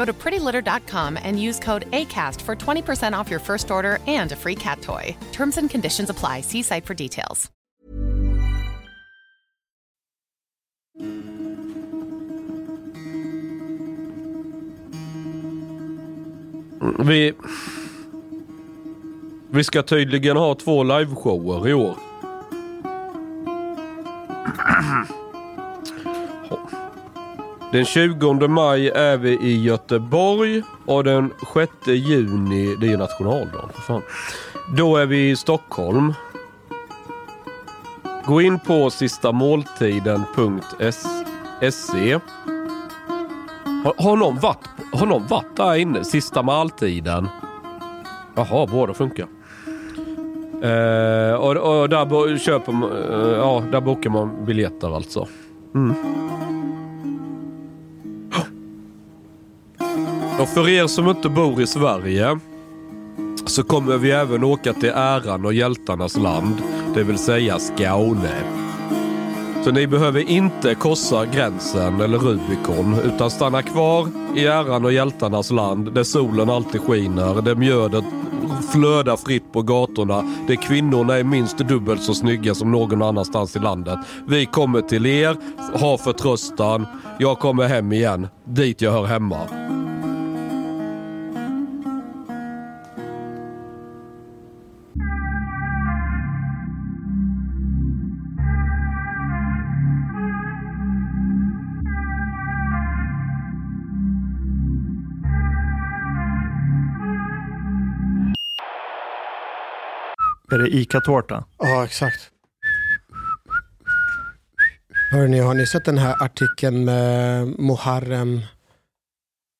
Go to prettylitter.com and use code ACAST for 20% off your first order and a free cat toy. Terms and conditions apply. See site for details. Vi, vi ska tydligen ha två liveshower i år. Den 20 maj är vi i Göteborg och den 6 juni, det är ju nationaldagen för fan. Då är vi i Stockholm. Gå in på sistamåltiden.se. Har, har, någon varit, har någon varit där inne? Sista måltiden? Jaha, båda funkar. Eh, och, och där, köper man, eh, ja, där bokar man biljetter alltså. Mm. Och för er som inte bor i Sverige så kommer vi även åka till äran och hjältarnas land, det vill säga Skåne. Så ni behöver inte korsa gränsen eller Rubicon utan stanna kvar i äran och hjältarnas land där solen alltid skiner, där mjödet flödar fritt på gatorna, där kvinnorna är minst dubbelt så snygga som någon annanstans i landet. Vi kommer till er, har förtröstan, jag kommer hem igen, dit jag hör hemma. Är det ICA-tårta? Ja, exakt. Hörrni, har ni sett den här artikeln med Muharrem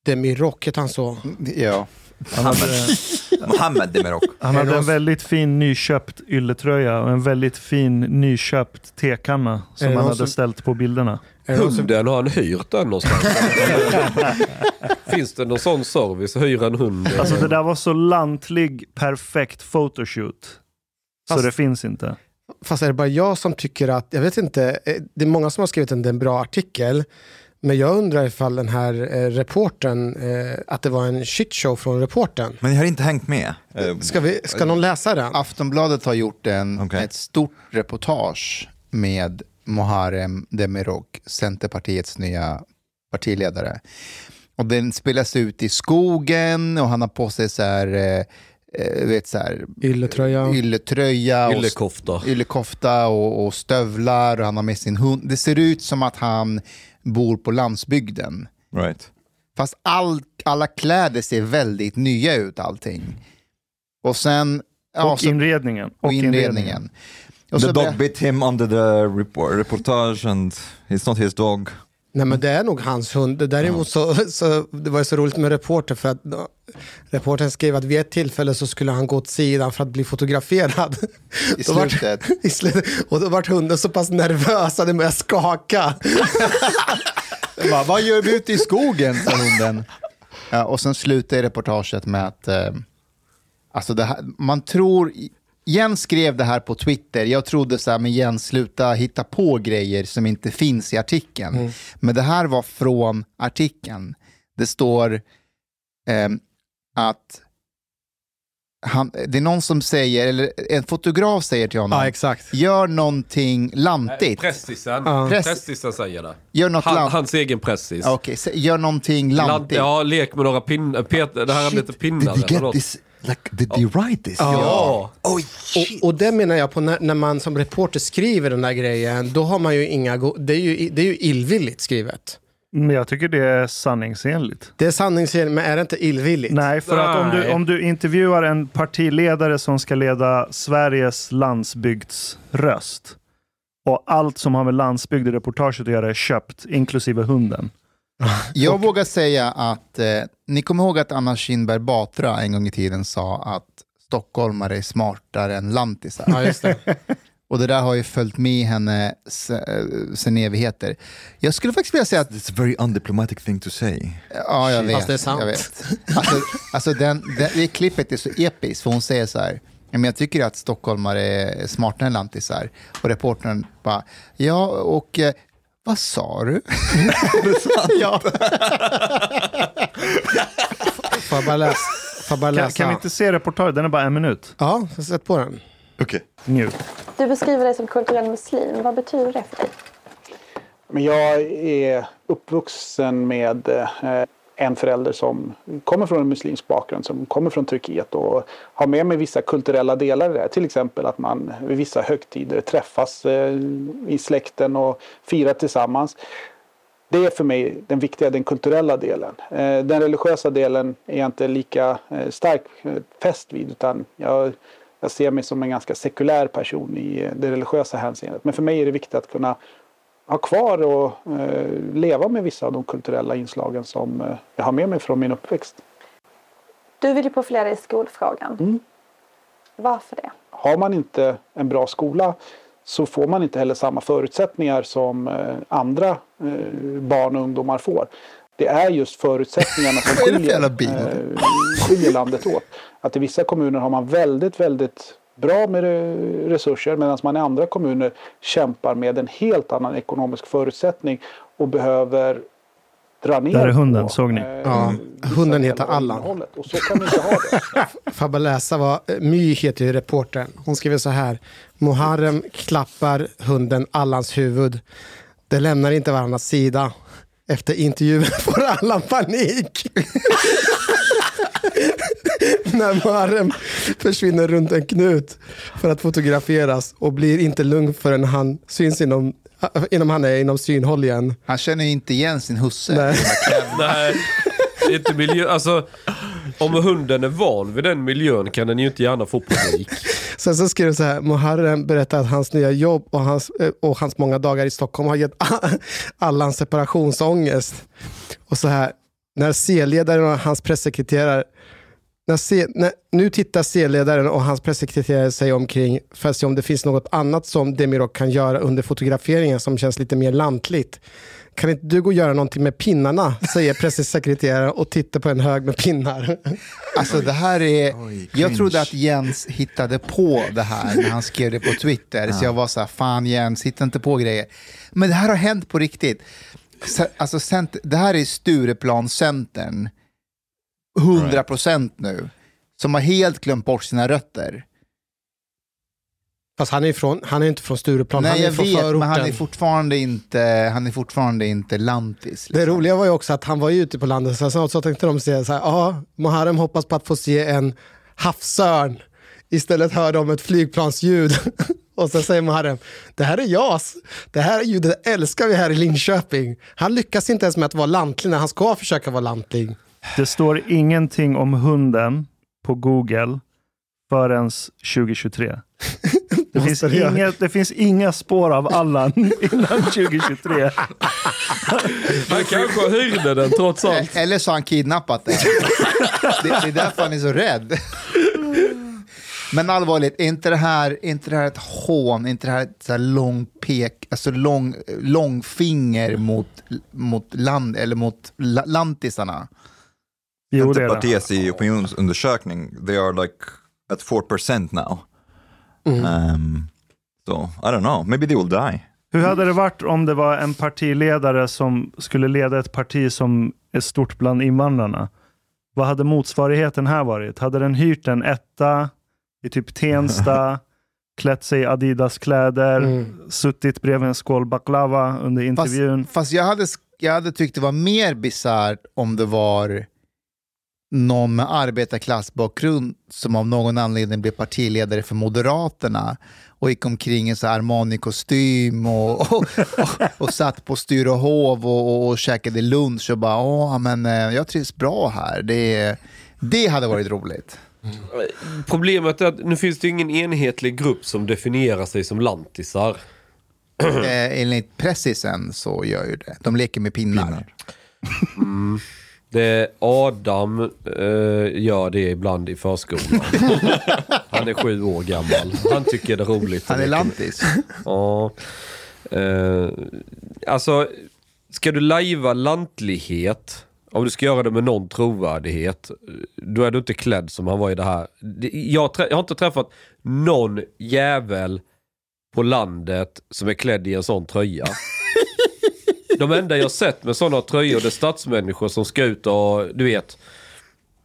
Demirok, heter han så? Ja. Han hade, Mohammed Demirok. han hade en väldigt fin nyköpt ylletröja och en väldigt fin nyköpt tekanna som han hade som- ställt på bilderna. Hunden, har han hyrt den någonstans? Finns det någon sån service? Hyra en hund? Alltså det där var så lantlig, perfekt photoshoot. Så Fast- det finns inte. Fast är det bara jag som tycker att, jag vet inte, eh, det är många som har skrivit en, en bra artikel. Men jag undrar ifall den här eh, reporten, eh, att det var en shitshow från reporten. Men jag har inte hängt med. Ska, vi, ska någon läsa den? Aftonbladet har gjort en, Okej. ett stort reportage med Muharrem Demirok, Centerpartiets nya partiledare. Och den spelas ut i skogen och han har på sig så här, eh, eh, vet så här Ylletröja. ylletröja och Yllekofta. yllekofta och, och stövlar och han har med sin hund. Det ser ut som att han bor på landsbygden. Right. Fast all, alla kläder ser väldigt nya ut allting. Och sen... ja, och så- inredningen. och inredningen. Och the dog bit him under the report, reportage and it's not his dog. Nej men det är nog hans hund. Däremot så, så det var så roligt med reporter för att då, reportern skrev att vid ett tillfälle så skulle han gå åt sidan för att bli fotograferad. I slutet. I slutet. Och då vart hunden så pass nervös att den började skaka. Bara, Vad gör vi ute i skogen? sa hunden. Ja, och sen slutar reportaget med att eh, alltså det här, man tror Jens skrev det här på Twitter. Jag trodde så här, men Jens, sluta hitta på grejer som inte finns i artikeln. Mm. Men det här var från artikeln. Det står ehm, att han, det är någon som säger, eller en fotograf säger till honom, Ja, exakt. gör någonting lantigt. Pressisen. Ja. Press- Pressisen säger det. Gör något Han, lant- hans egen pressis. Okej, sä- gör någonting Lant, lantigt. ja, lek med några pinnar. Pet, det här är lite pinnar. Did you get this? Like, did they write this? Ja. Oh, Och, och det menar jag på när, när man som reporter skriver den där grejen, då har man ju inga... Det, är ju, det är ju illvilligt skrivet. Men jag tycker det är sanningsenligt. Det är sanningsenligt, men är det inte illvilligt? Nej, för att om du, om du intervjuar en partiledare som ska leda Sveriges landsbygdsröst och allt som har med landsbygd i reportaget att göra är köpt, inklusive hunden. Jag vågar säga att, eh, ni kommer ihåg att Anna Kinberg Batra en gång i tiden sa att stockholmare är smartare än lantisar. Ja, just det. Och det där har ju följt med henne eh, sen evigheter. Jag skulle faktiskt vilja säga att, It's a very undiplomatic thing to say. ja jag vet. Fast det är sant. Jag vet. Alltså, alltså den, den, det klippet är så episkt, för hon säger så här, "Ja, men jag tycker att stockholmare är smartare än lantisar. Och reportern bara, ja och eh, vad sa du? ja. Får jag bara läsa? Får jag bara Kan, läsa? kan vi inte se reportaget? Den är bara en minut. Ja, sätt på den. Okay. Njut. Du beskriver dig som kulturell muslim. Vad betyder det för dig? Men jag är uppvuxen med eh, en förälder som kommer från en muslimsk bakgrund, som kommer från Turkiet och har med mig vissa kulturella delar i det. här. Till exempel att man vid vissa högtider träffas eh, i släkten och firar tillsammans. Det är för mig den viktiga, den kulturella delen. Eh, Den religiösa delen är jag inte lika stark fäst vid utan jag, jag ser mig som en ganska sekulär person i eh, det religiösa hänseendet. Men för mig är det viktigt att kunna ha kvar och eh, leva med vissa av de kulturella inslagen som eh, jag har med mig från min uppväxt. Du vill ju profilera dig i skolfrågan. Mm. Varför det? Har man inte en bra skola så får man inte heller samma förutsättningar som andra barn och ungdomar får. Det är just förutsättningarna som skiljer, eh, skiljer landet åt. Att i vissa kommuner har man väldigt, väldigt bra med re- resurser medan man i andra kommuner kämpar med en helt annan ekonomisk förutsättning och behöver dra ner Där är hunden, på, såg ni? eh, Ja, hunden heter Allan. Och så kan vi inte ha det. Får jag bara läsa vad eh, My heter ju reportern. Hon skriver så här. Muharrem klappar hunden Allans huvud. Det lämnar inte varandras sida. Efter intervjun får Allan panik. När Muharrem försvinner runt en knut för att fotograferas och blir inte lugn förrän han syns inom, inom han är inom synhåll igen. Han känner ju inte igen sin husse. Nej. Nej, det är inte miljö... Alltså, om hunden är van vid den miljön kan den ju inte gärna få publik. Sen så skriver så här, Muharrem berättar att hans nya jobb och hans, eh, och hans många dagar i Stockholm har gett Allan separationsångest. Och så här, när C-ledaren och hans pressekreterare när C, när, nu tittar C-ledaren och hans pressekreterare sig omkring för att se om det finns något annat som Demirok kan göra under fotograferingen som känns lite mer lantligt. Kan inte du gå och göra någonting med pinnarna, säger pressekreteraren och tittar på en hög med pinnar. Alltså det här är... Oj, jag trodde att Jens hittade på det här när han skrev det på Twitter. Så jag var så här, fan Jens, hitta inte på grejer. Men det här har hänt på riktigt. Alltså, det här är Stureplanscentern, 100% nu, som har helt glömt bort sina rötter. Fast han är, ifrån, han är inte från Stureplan, Nej, han är från vet, förorten. men han är fortfarande inte, han är fortfarande inte lantis. Det liksom. roliga var ju också att han var ju ute på landet, så, så, så tänkte de säga så här, ja, Muharrem hoppas på att få se en havsörn. Istället hör de ett flygplansljud. Och så säger Muharrem, det här är JAS. Det här ljudet älskar vi här i Linköping. Han lyckas inte ens med att vara lantlig när han ska försöka vara lantlig. Det står ingenting om hunden på Google förrän 2023. Det finns, inga, det finns inga spår av Allan innan 2023. Han kanske hyrde den trots allt. Eller så har han kidnappat den. det, det är därför han är så rädd. Men allvarligt, är inte det här, är inte det här ett hån? Är inte det här ett så här lång pek, alltså lång, lång finger mot, mot land, eller mot la, lantisarna? Jo, det är det. Centerpartiets i opinionsundersökning, they are like at 4% now. Um, so I don't know. Maybe they will die. Hur hade det varit om det var en partiledare som skulle leda ett parti som är stort bland invandrarna? Vad hade motsvarigheten här varit? Hade den hyrt en etta i typ Tensta, klätt sig i Adidas-kläder, Mm. suttit bredvid en skål baklava under intervjun? Fast, fast jag, hade, jag hade tyckt det var mer bisarrt om det var någon med arbetarklassbakgrund som av någon anledning blev partiledare för Moderaterna och gick omkring i Armani-kostym och, och, och, och satt på Styrehov och, och, och käkade lunch och bara åh, men eh, jag trivs bra här. Det, det hade varit roligt. Problemet är att nu finns det ingen enhetlig grupp som definierar sig som lantisar. Eh, enligt Pressisen så gör ju det. De leker med pinnar. Mm. Det Adam eh, gör det ibland i förskolan. Han är sju år gammal. Han tycker det är roligt. Han är lantis. Ja. Eh, alltså, ska du lajva lantlighet, om du ska göra det med någon trovärdighet, då är du inte klädd som han var i det här. Jag, jag har inte träffat någon jävel på landet som är klädd i en sån tröja. De enda jag sett med sådana tröjor det är stadsmänniskor som ska ut och, du vet,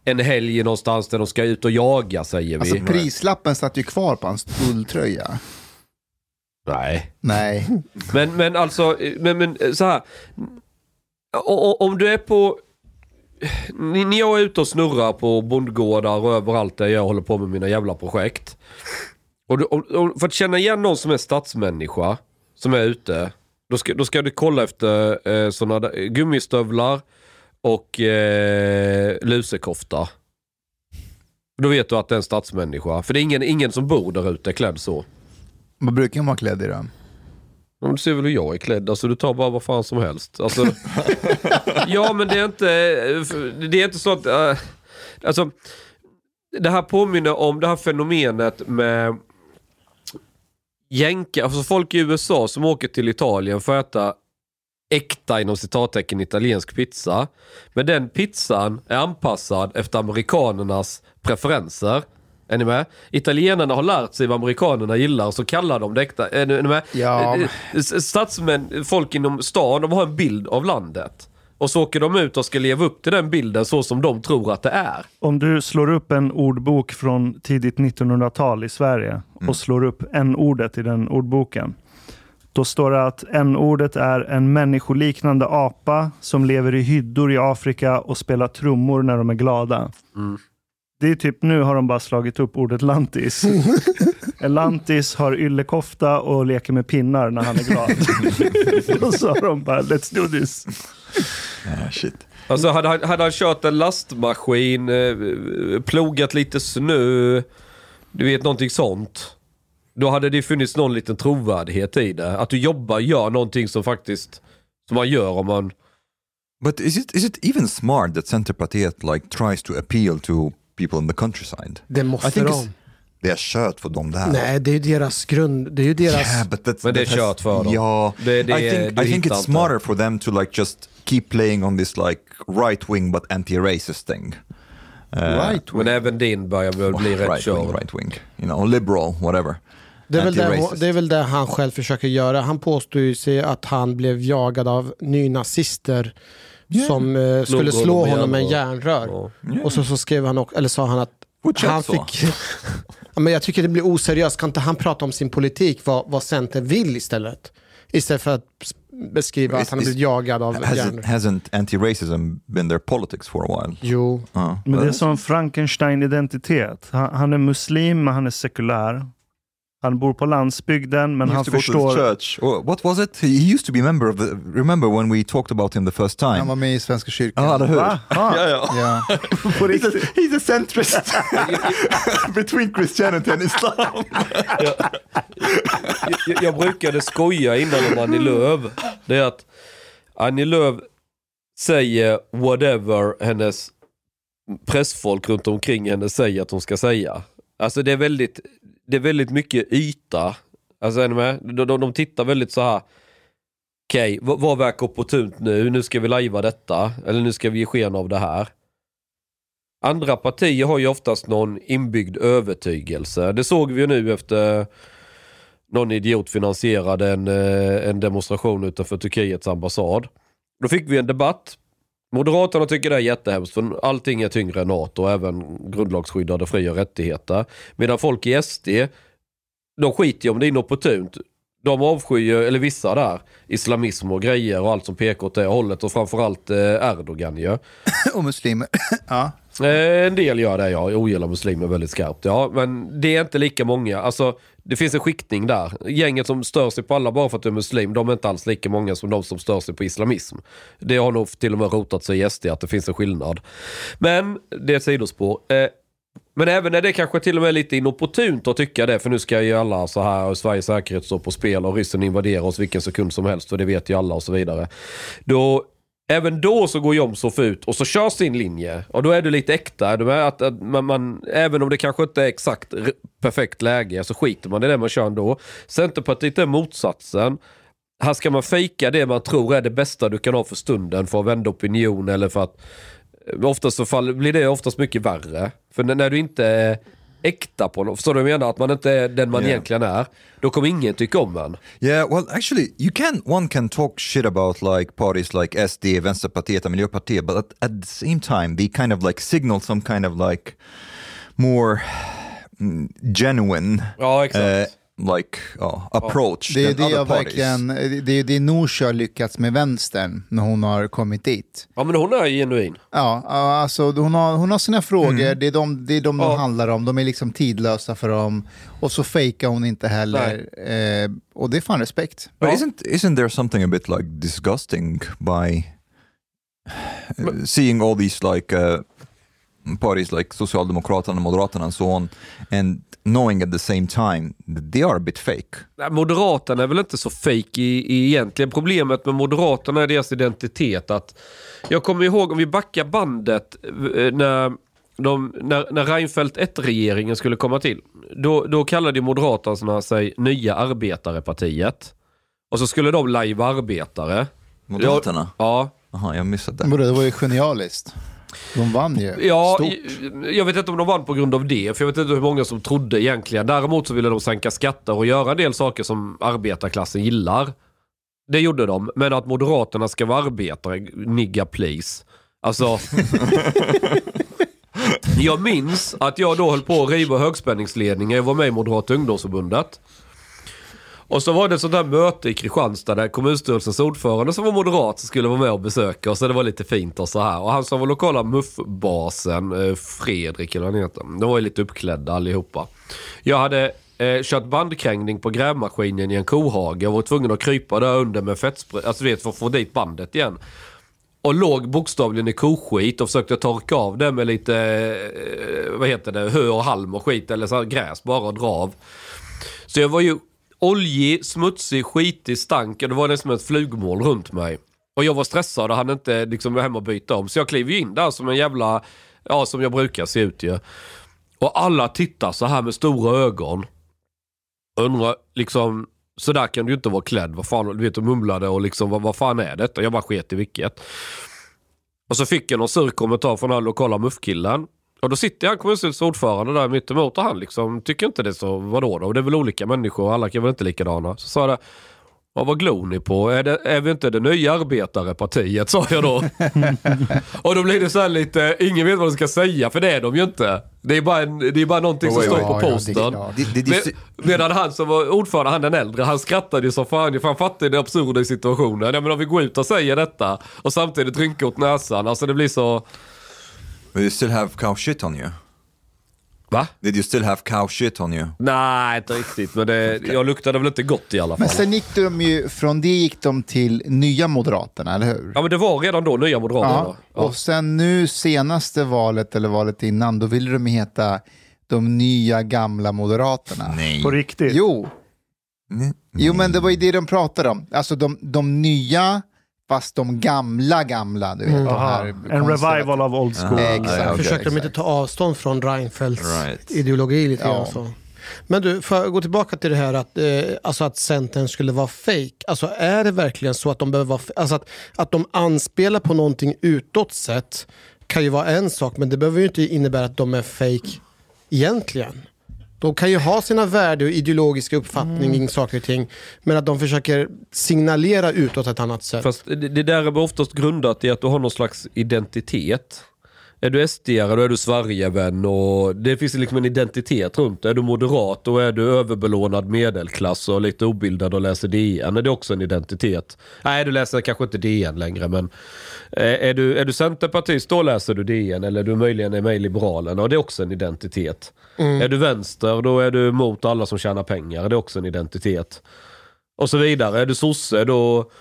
en helg någonstans där de ska ut och jaga säger vi. Alltså prislappen satt ju kvar på hans ulltröja. Nej. Nej. Men, men alltså, men, men så här. O- Om du är på... Ni- När jag är ute och snurrar på bondgårdar och överallt där jag håller på med mina jävla projekt. Och, du, och, och för att känna igen någon som är stadsmänniska, som är ute. Då ska, då ska du kolla efter eh, såna där, gummistövlar och eh, lusekofta. Då vet du att det är en stadsmänniska. För det är ingen, ingen som bor där ute klädd så. Vad brukar man vara klädd i då? Ja, men du ser väl hur jag är klädd, alltså du tar bara vad fan som helst. Alltså, ja men det är inte, det är inte så att, äh, alltså det här påminner om det här fenomenet med jänka, alltså folk i USA som åker till Italien för att äta äkta inom citattecken italiensk pizza. Men den pizzan är anpassad efter amerikanernas preferenser. Är ni med? Italienarna har lärt sig vad amerikanerna gillar så kallar de det äkta. Är ni med? Ja. Eh, s- Statsmän, folk inom stan, de har en bild av landet. Och så åker de ut och ska leva upp till den bilden så som de tror att det är. Om du slår upp en ordbok från tidigt 1900-tal i Sverige och slår upp n-ordet i den ordboken. Då står det att n-ordet är en människoliknande apa som lever i hyddor i Afrika och spelar trummor när de är glada. Det är typ nu har de bara slagit upp ordet lantis. En lantis har yllekofta och leker med pinnar när han är glad. och så har de bara, let's do this. shit. Alltså hade han, hade han kört en lastmaskin, eh, plogat lite snö, du vet någonting sånt. Då hade det funnits någon liten trovärdighet i det. Att du jobbar, gör någonting som faktiskt, som man gör om man... But is it is it even smart that Centerpartiet like tries to appeal to people in the countryside? Det I måste think de. Det är kört för dem det här. Nej, det är ju deras grund. Det är ju deras... Yeah, but that's, Men det är kört för dem. Ja, Det- det- I think, I think it's smarter for them to like just keep playing on this like right wing but anti-racist thing. Uh, Right Men även din börjar väl bli rätt right wing, right wing, you know, liberal, whatever. Det är, väl det, Anti-racist. det är väl det han själv försöker göra. Han påstår ju sig att han blev jagad av nynazister som eh, skulle Slog slå honom med med järnrör. järnrör. Ja. Och så, så skrev han, också, eller sa han att Fortsätt han fick... ja, men jag tycker det blir oseriöst. Kan inte han prata om sin politik, vad, vad Centern vill istället? Istället för att beskriva att han har blivit jagad av Hasn't, hasn't anti-racism been their politics for a while? Jo. Uh, Men det är som Frankenstein-identitet. Han, han är muslim, men han är sekulär. Han bor på landsbygden, men han förstår... church. Or what was it? He used to be a member of the. Remember when we talked about him the first time? Han var med i Svenska kyrkan. Ja, eller hur? Ja, ja. Ja. He's a, he's a centrist between Christianity and Islam. jag, jag brukade skoja innan om Annie Lööf. Det är att Annie Lööf säger whatever hennes pressfolk runt omkring henne säger att hon ska säga. Alltså det är väldigt, det är väldigt mycket yta. Alltså är ni med? De, de, de tittar väldigt så här. Okej, vad, vad verkar opportunt nu? Nu ska vi lajva detta. Eller nu ska vi ge sken av det här. Andra partier har ju oftast någon inbyggd övertygelse. Det såg vi ju nu efter någon idiot finansierade en, eh, en demonstration utanför Turkiets ambassad. Då fick vi en debatt. Moderaterna tycker det är jättehemskt för allting är tyngre än NATO, även grundlagsskyddade fri och rättigheter. Medan folk i SD, de skiter ju om det är inopportunt. De avskyr, eller vissa där, islamism och grejer och allt som pekar åt det hållet och framförallt eh, Erdogan ju. och muslimer. ja. Eh, en del gör det ja, jag ogillar muslimer väldigt skarpt. Ja, men det är inte lika många. Alltså, det finns en skiktning där. Gänget som stör sig på alla bara för att du är muslim, de är inte alls lika många som de som stör sig på islamism. Det har nog till och med rotat sig i SD att det finns en skillnad. Men det är ett sidospår. Eh, men även när det kanske till och med är lite inopportunt att tycka det, för nu ska ju alla så här, och Sveriges säkerhet stå på spel och ryssen invaderar oss vilken sekund som helst, för det vet ju alla och så vidare. Då Även då så går Jomshof ut och så kör sin linje. Och då är du lite äkta. Du att, att man, man, även om det kanske inte är exakt perfekt läge så skiter man i det man kör ändå. Centerpartiet är motsatsen. Här ska man fejka det man tror är det bästa du kan ha för stunden för att vända opinion eller för att eh, Oftast så fall, blir det oftast mycket värre. För när, när du inte är äkta på något, förstår du vad jag menar? Att man inte är den man yeah. egentligen är. Då kommer ingen tycka om en. Yeah, well actually you can, one can talk shit about like parties like SD, Vänsterpartiet och Miljöpartiet, but at, at the same time they kind of like signal some kind of like more mm, genuine ja, exakt. Uh, like uh, approach det är det parties. Verkligen, det är det Nooshi har lyckats med vänstern när hon har kommit dit. Ja men hon är genuin. Ja, alltså hon har, hon har sina frågor, mm. det är de, det är de, ja. de handlar om, de är liksom tidlösa för dem. Och så fejkar hon inte heller. Eh, och det är fan respekt. But ja. isn't, isn't there something a bit like disgusting by uh, seeing all these like uh, parties like Socialdemokraterna, Moderaterna and so on and knowing at the same time they are a bit fake. Moderaterna är väl inte så fake i, i egentligen. Problemet med Moderaterna är deras identitet. att Jag kommer ihåg om vi backar bandet eh, när, de, när, när Reinfeldt 1-regeringen skulle komma till. Då, då kallade Moderaterna sig Nya Arbetarepartiet. Och så skulle de lajva arbetare. Moderaterna? Ja. Jaha, jag missade det. Det var ju genialiskt. De vann ju ja, stort. Jag vet inte om de vann på grund av det, för jag vet inte hur många som trodde egentligen. Däremot så ville de sänka skatter och göra en del saker som arbetarklassen gillar. Det gjorde de, men att Moderaterna ska vara arbetare, nigga please. Alltså... jag minns att jag då höll på att riva högspänningsledningen. Jag var med i Moderata ungdomsförbundet. Och så var det ett sånt där möte i Kristianstad där kommunstyrelsens ordförande som var moderat skulle vara med och besöka oss. Så det var lite fint och så här. Och han som var lokala muffbasen, eh, Fredrik eller vad han heter. De var ju lite uppklädda allihopa. Jag hade eh, kört bandkrängning på grävmaskinen i en kohage och var tvungen att krypa där under med fettspray, alltså du vet för att få dit bandet igen. Och låg bokstavligen i koskit och försökte torka av det med lite, eh, vad heter det, hö och halm och skit eller så här gräs bara och dra av. Så jag var ju oljig, smutsig, skitig stank. Det var nästan ett flugmål runt mig. Och jag var stressad och hann inte liksom hem och byta om. Så jag klev in där som en jävla, ja som jag brukar se ut ju. Och alla tittar så här med stora ögon. Undrar liksom, så där kan du ju inte vara klädd. Vad fan, du vet, och mumlade och liksom, vad, vad fan är detta? Jag bara sket i vilket. Och så fick jag någon sur kommentar från den här lokala muffkillen. Och då sitter han kommunstyrelsens ordförande där mitt emot och han liksom tycker inte det så, vadå då? Det är väl olika människor, alla kan väl inte likadana. Så sa det, vad glor ni på? Är, det, är vi inte det nya arbetarepartiet? Sa jag då. och då blir det så här lite, ingen vet vad de ska säga för det är de ju inte. Det är bara, en, det är bara någonting som står på posten. medan han som var ordförande, han den äldre, han skrattade ju som fan. För han fattade det absurda i situationen. Ja, men om vi går ut och säger detta och samtidigt rynkar åt näsan. Alltså det blir så... But you still have cow shit on you? Va? Did you still have cow shit on you? Nej, inte riktigt. Men det, jag luktade väl inte gott i alla fall. Men sen gick de ju, från det gick de till Nya Moderaterna, eller hur? Ja, men det var redan då Nya Moderaterna. Ja. ja. Och sen nu senaste valet, eller valet innan, då ville de heta de nya gamla Moderaterna. Nej. På riktigt? Jo. Nej. Jo, men det var ju det de pratade om. Alltså de, de nya Fast de gamla, gamla, du vet. Mm. här en revival av old school. Exakt. Okay, Försökte exakt. de inte ta avstånd från Reinfeldts right. ideologi lite grann? Så. Men du, för att gå tillbaka till det här att, eh, alltså att Centern skulle vara fake. Alltså är det verkligen så att de behöver vara, alltså att, att de anspelar på någonting utåt sett kan ju vara en sak, men det behöver ju inte innebära att de är fake egentligen. De kan ju ha sina värde och ideologiska uppfattning Mm. kring saker och ting, men att de försöker signalera utåt ett annat sätt. Fast det, det där är oftast grundat i att du har någon slags identitet. Är du sd då är du Sverigevän och det finns liksom en identitet runt det. Är du moderat då är du överbelånad medelklass och lite obildad och läser DN. Är det också en identitet? Nej, du läser kanske inte DN längre men eh, är du, är du centerpartist då läser du DN eller du möjligen är med i Liberalerna och det är också en identitet. Mm. Är du vänster då är du mot alla som tjänar pengar. Det är också en identitet. Och så vidare. Är du sosse då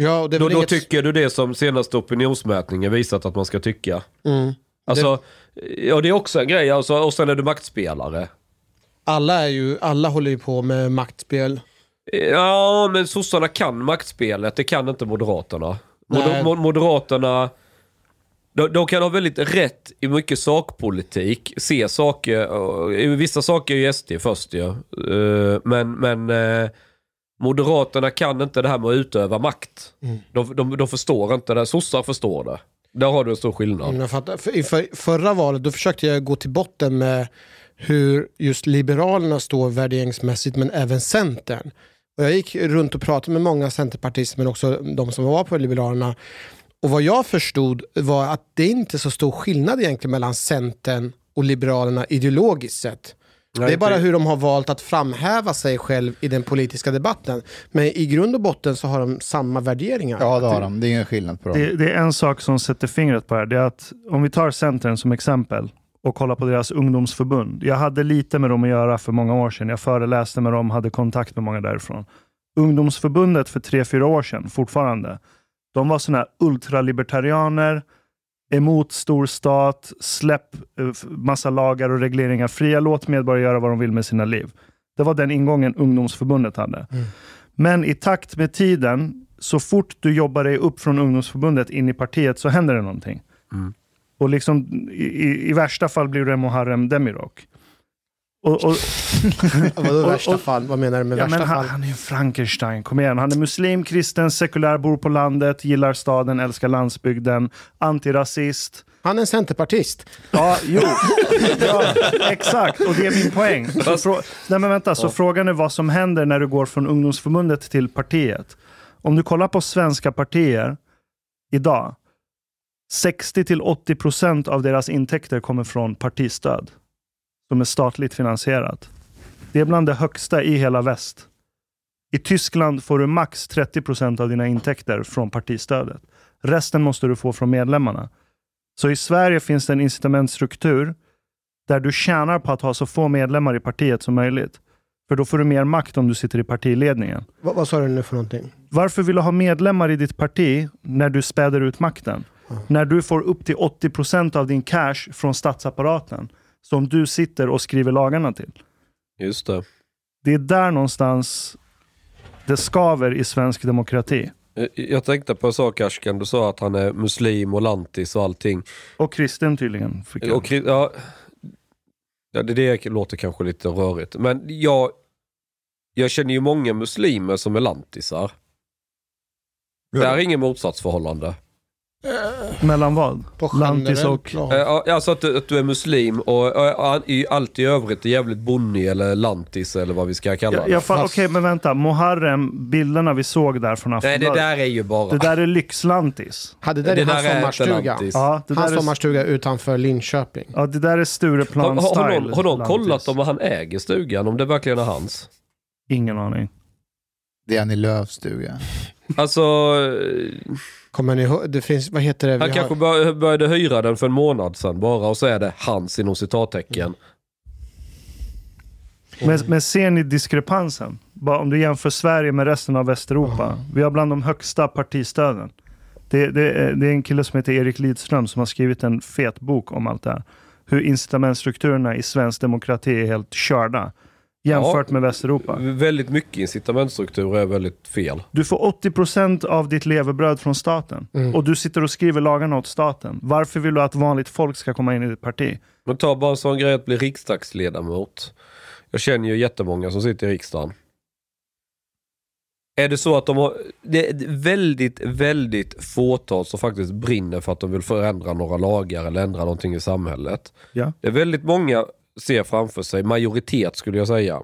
Ja, och det är då, då inget- tycker du det som senaste opinionsmätningen visat att man ska tycka. Mm. Alltså, ja det är också en grej. Alltså, och sen är du maktspelare. Alla, är ju, alla håller ju på med maktspel. Ja, men sossarna kan maktspelet. Det kan inte moderaterna. Nej. Moder, mo- moderaterna, de, de kan ha väldigt rätt i mycket sakpolitik. Se saker, vissa saker är ju SD först ju. Eh, Men, men eh, Moderaterna kan inte det här med att utöva makt. Mm. De, de, de förstår inte det. Sossar förstår det. Där har du en stor skillnad. Mm. För, i för, förra valet då försökte jag gå till botten med hur just Liberalerna står värderingsmässigt, men även Centern. Och jag gick runt och pratade med många centerpartister, men också de som var på Liberalerna. Och vad jag förstod var att det inte är så stor skillnad egentligen mellan Centern och Liberalerna ideologiskt sett. Det är bara hur de har valt att framhäva sig själv i den politiska debatten. Men i grund och botten så har de samma värderingar. Ja, det har de. Det är ingen skillnad på dem. Det, det är en sak som sätter fingret på det här. Det är att om vi tar Centern som exempel och kollar på deras ungdomsförbund. Jag hade lite med dem att göra för många år sedan. Jag föreläste med dem, hade kontakt med många därifrån. Ungdomsförbundet för tre, fyra år sedan, fortfarande. De var sådana här ultralibertarianer, emot storstat, släpp eh, massa lagar och regleringar fria, låt medborgare göra vad de vill med sina liv. Det var den ingången ungdomsförbundet hade. Men i takt med tiden, så fort du jobbar dig upp från ungdomsförbundet in i partiet så händer det någonting. Och liksom, i, i, i värsta fall blir det Muharrem Demirok. Och, och, Vadå värsta och- fall? Vad menar du med ja, värsta men han, fall? han är ju Frankenstein, kom igen. Han är muslim, kristen, sekulär, bor på landet, gillar staden, älskar landsbygden, antirasist. Han är en centerpartist. Ja, jo. ja, exakt, och det är min poäng. Så, Nej, men vänta, så Ja. frågan är vad som händer när du går från ungdomsförbundet till partiet. Om du kollar på svenska partier idag, 60-80% av deras intäkter kommer från partistöd. Som är statligt finansierat. Det är bland det högsta i hela väst. I Tyskland får du max 30% av dina intäkter från partistödet. Resten måste du få från medlemmarna. Så i Sverige finns det en incitamentstruktur där du tjänar på att ha så få medlemmar i partiet som möjligt. För då får du mer makt om du sitter i partiledningen. Vad, vad sa du nu för någonting? Varför vill du ha medlemmar i ditt parti när du späder ut makten? När du får upp till 80% av din cash från statsapparaten som du sitter och skriver lagarna till. Just det. Det är där någonstans det skaver i svensk demokrati. Jag tänkte på en sak Ashkan, du sa att han är muslim och lantis och allting. Och kristen tydligen. Fick jag. Och, ja, ja, det, det låter kanske lite rörigt. Men jag, jag känner ju många muslimer som är lantisar. Det är inget motsatsförhållande. Mellan vad? På Lantis och... plan. Eh, ja, Alltså att du, att du är muslim och eh, i allt i övrigt är jävligt bonnig eller lantis eller vad vi ska kalla det. jag fa- Okej, men vänta. Muharrem, bilderna vi såg där från Nej, Aftonbladet. det där är ju bara... Det där är lyxlantis. Ja, det där där hans är sommarstuga. lantis. Ja, det Hans där är, sommarstuga utanför Linköping. ja, det där är har, Stureplan har, har någon, har någon kollat om han äger stugan? Om det verkligen är hans? Ingen aning. Det är Annie Lööfs stuga. Alltså, Kommer ni ihåg? Det finns, vad heter det? Vi han har- kanske bör, började hyra den för en månad sedan bara och så är det hans inom citattecken. Men, men ser ni diskrepansen? Bara om du jämför Sverige med resten av Västeuropa. Vi har bland de högsta partistöden. Det, det, är- det är en kille som heter Erik Lidström som har skrivit en fet bok om allt det här. Hur incitamentstrukturerna i svensk demokrati är helt körda. Jämfört Ja. med Västeuropa. Väldigt mycket incitamentstruktur är väldigt fel. Du får 80% av ditt levebröd från staten. Mm. Och du sitter och skriver lagarna åt staten. Varför vill du att vanligt folk ska komma in i ditt parti? Men ta bara en sån grej att bli riksdagsledamot. Jag känner ju jättemånga som sitter i riksdagen. Är det så att de har... Det är väldigt, väldigt fåtal som faktiskt brinner för att de vill förändra några lagar eller ändra någonting i samhället. Ja. Det är väldigt många ser framför sig, majoritet skulle jag säga.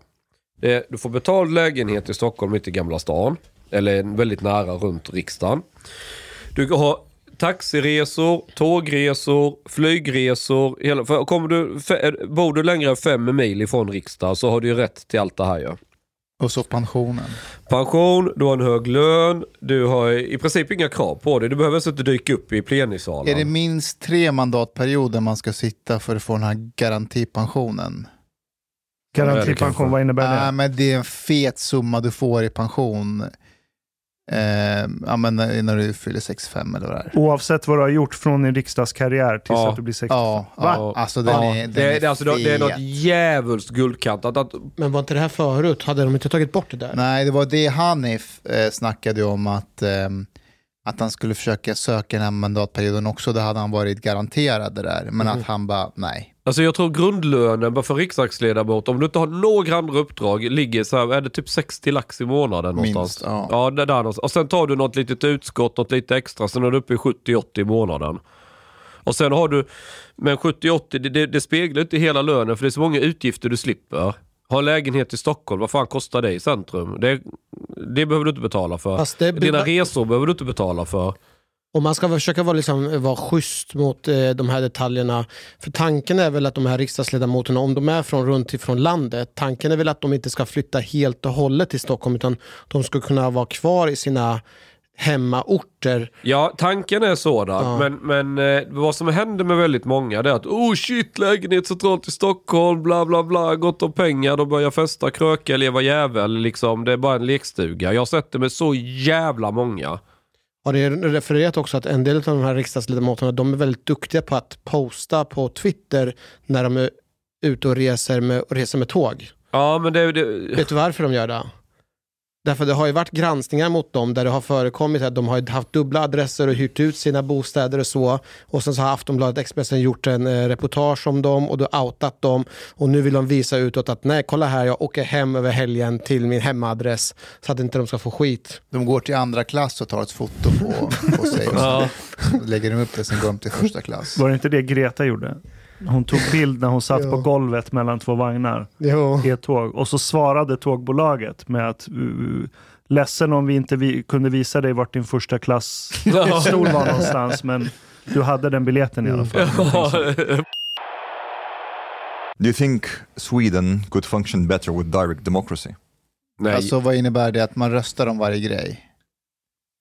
Det är, du får betald lägenhet i Stockholm mitt i Gamla stan. Eller väldigt nära runt riksdagen. Du har taxiresor, tågresor, flygresor. Hela, för kommer du, bor du längre än fem mil ifrån riksdagen så har du ju rätt till allt det här ju. Och så pensionen. Pension, du har en hög lön, du har i princip inga krav på dig. Du behöver alltså inte dyka upp i plenisalen. Är det minst tre mandatperioder man ska sitta för att få den här garantipensionen? Garantipension, vad innebär det? Nej, men det är en fet summa du får i pension eh, ja, men när du fyller 65 eller vad det är. Oavsett vad du har gjort från din riksdagskarriär tills Ja. att du blir 60. Ja, Va? ja, alltså den Ja, är, den det, är det, alltså, det, det är något djävulskt guldkantat. Att, Men var inte det här förut? Hade de inte tagit bort det där? Nej, det var det Hanif eh, snackade om att, ehm, att han skulle försöka söka den här mandatperioden också. Då hade han varit garanterad det där. Men Mhm. att han bara, nej. Alltså jag tror grundlönen bara för riksdagsledamot, om du inte har några andra uppdrag, ligger så här, är det typ 60 lax i månaden Minst, någonstans? ja. ja det där någonstans. Och sen tar du något litet utskott, något lite extra, sen är du uppe i 70-80 i månaden. Och sen har du, men 70-80, det, det, det speglar inte hela lönen för det är så många utgifter du slipper. Ha en lägenhet i Stockholm, vad fan kostar det i centrum? Det, det behöver du inte betala för. Dina resor behöver du inte betala för. Och man ska försöka vara, liksom, vara schysst mot eh, de här detaljerna. För tanken är väl att de här riksdagsledamöterna, om de är från runt ifrån landet, tanken är väl att de inte ska flytta helt och hållet till Stockholm, utan de ska kunna vara kvar i sina hemmaorter. Ja, tanken är sådan. Ja. Men, men eh, vad som händer med väldigt många det är att oh shit, lägenhet centralt i Stockholm, bla bla bla, gott om pengar, de börjar festa, kröka, leva jävel, liksom. Det är bara en lekstuga. Jag har sett det med så jävla många. Har det refererat också att en del av de här riksdagsledamöterna, de är väldigt duktiga på att posta på Twitter när de är ute och reser med, reser med tåg. Ja, men det... det Vet du varför de gör det? Därför det har ju varit granskningar mot dem där det har förekommit att de har haft dubbla adresser och hyrt ut sina bostäder och så. Och sen så har Aftonbladet Expressen gjort en eh, reportage om dem och då outat dem. Och nu vill de visa utåt att nej, kolla här, jag åker hem över helgen till min hemadress så att inte de ska få skit. De går till andra klass och tar ett foto på, på sig. Och så Ja. lägger de upp det, sen går de till första klass. Var det inte det Greta gjorde? Hon tog bild när hon satt på golvet mellan två vagnar Jo. i ett tåg. Och så svarade tågbolaget med att uh, ledsen om vi inte vi kunde visa dig vart din första klass stol var någonstans. Men du hade den biljetten i alla fall. Do you think Sweden could function better with direct democracy? Nej. Alltså vad innebär det att man röstar om varje grej?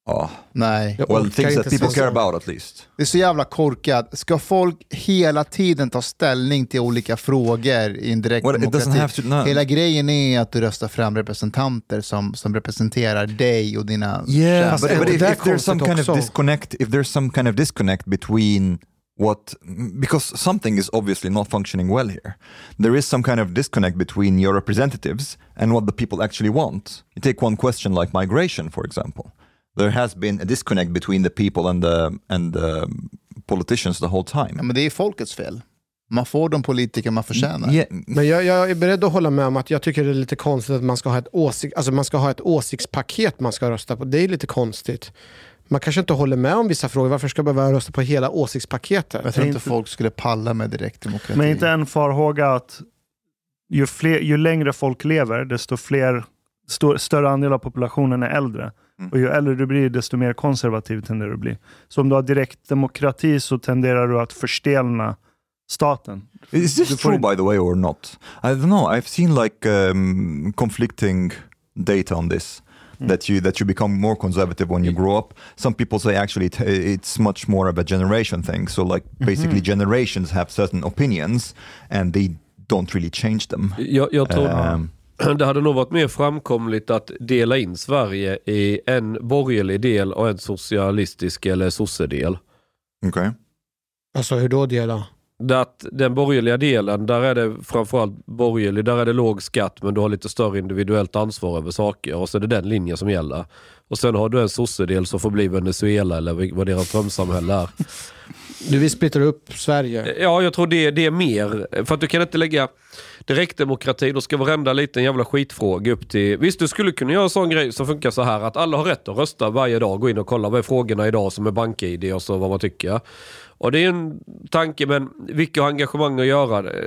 Oh, Nej. Well, things that people care about at least. Det är så jävla korkat. Ska folk hela tiden ta ställning till olika frågor i en direkt Well, demokrati? to. No. Hela grejen är att du röstar fram representanter som, som representerar dig och dina Yeah, Fast but, är but det if, if there's some kind of också? disconnect, if there's some kind of disconnect between what, because something is obviously not functioning well here. There is some kind of disconnect between your representatives and what the people actually want. You take one question like migration, for example. There has been a disconnect between the people and the and the politicians the whole time. Ja, men det är folkets fel. Man får de politiker man förtjänar. Yeah, Men jag, jag är beredd att hålla med om att jag tycker det är lite konstigt att man ska ha ett, åsik, alltså man ska ha ett åsiktspaket man ska rösta på. Det är lite konstigt. Man kanske inte håller med om vissa frågor. Varför ska jag behöva rösta på hela åsiktspaketet? Jag tror inte inte- folk skulle palla med direktdemokrati. Men inte en farhåga att ju, fler, ju längre folk lever, desto fler, sto, större andel av populationen är äldre. Mm. Och ju äldre du blir, desto mer konservativ tenderar du att bli. Så om du har direktdemokrati så tenderar du att förstelna staten. Is this true by the way or not? I don't know. I've seen like um, conflicting data on this. That you that you become more conservative when you grow up. Some people say actually it, it's much more of a generation thing. So like basically generations have certain opinions and they don't really change them. Jag, jag tror Um, det hade nog varit mer framkomligt att dela in Sverige i en borgerlig del och en socialistisk eller sossedel. okay. Alltså hur då dela? Det Att den borgerliga delen, där är det framförallt borgerlig, där är det låg skatt men du har lite större individuellt ansvar över saker och så är det den linjen som gäller. Och sen har du en sossedel som får bli Venezuela eller vad deras drömsamhälle är. Du vill splittra upp Sverige. Ja, jag tror det, det är mer. För att du kan inte lägga direktdemokrati, då ska varenda liten jävla skitfråga upp till... Visst, du skulle kunna göra en sån grej som funkar så här att alla har rätt att rösta varje dag. Gå in och kolla vad är frågorna idag som är bank-id och så vad man tycker. Och det är en tanke, men vilka har engagemang att göra? Det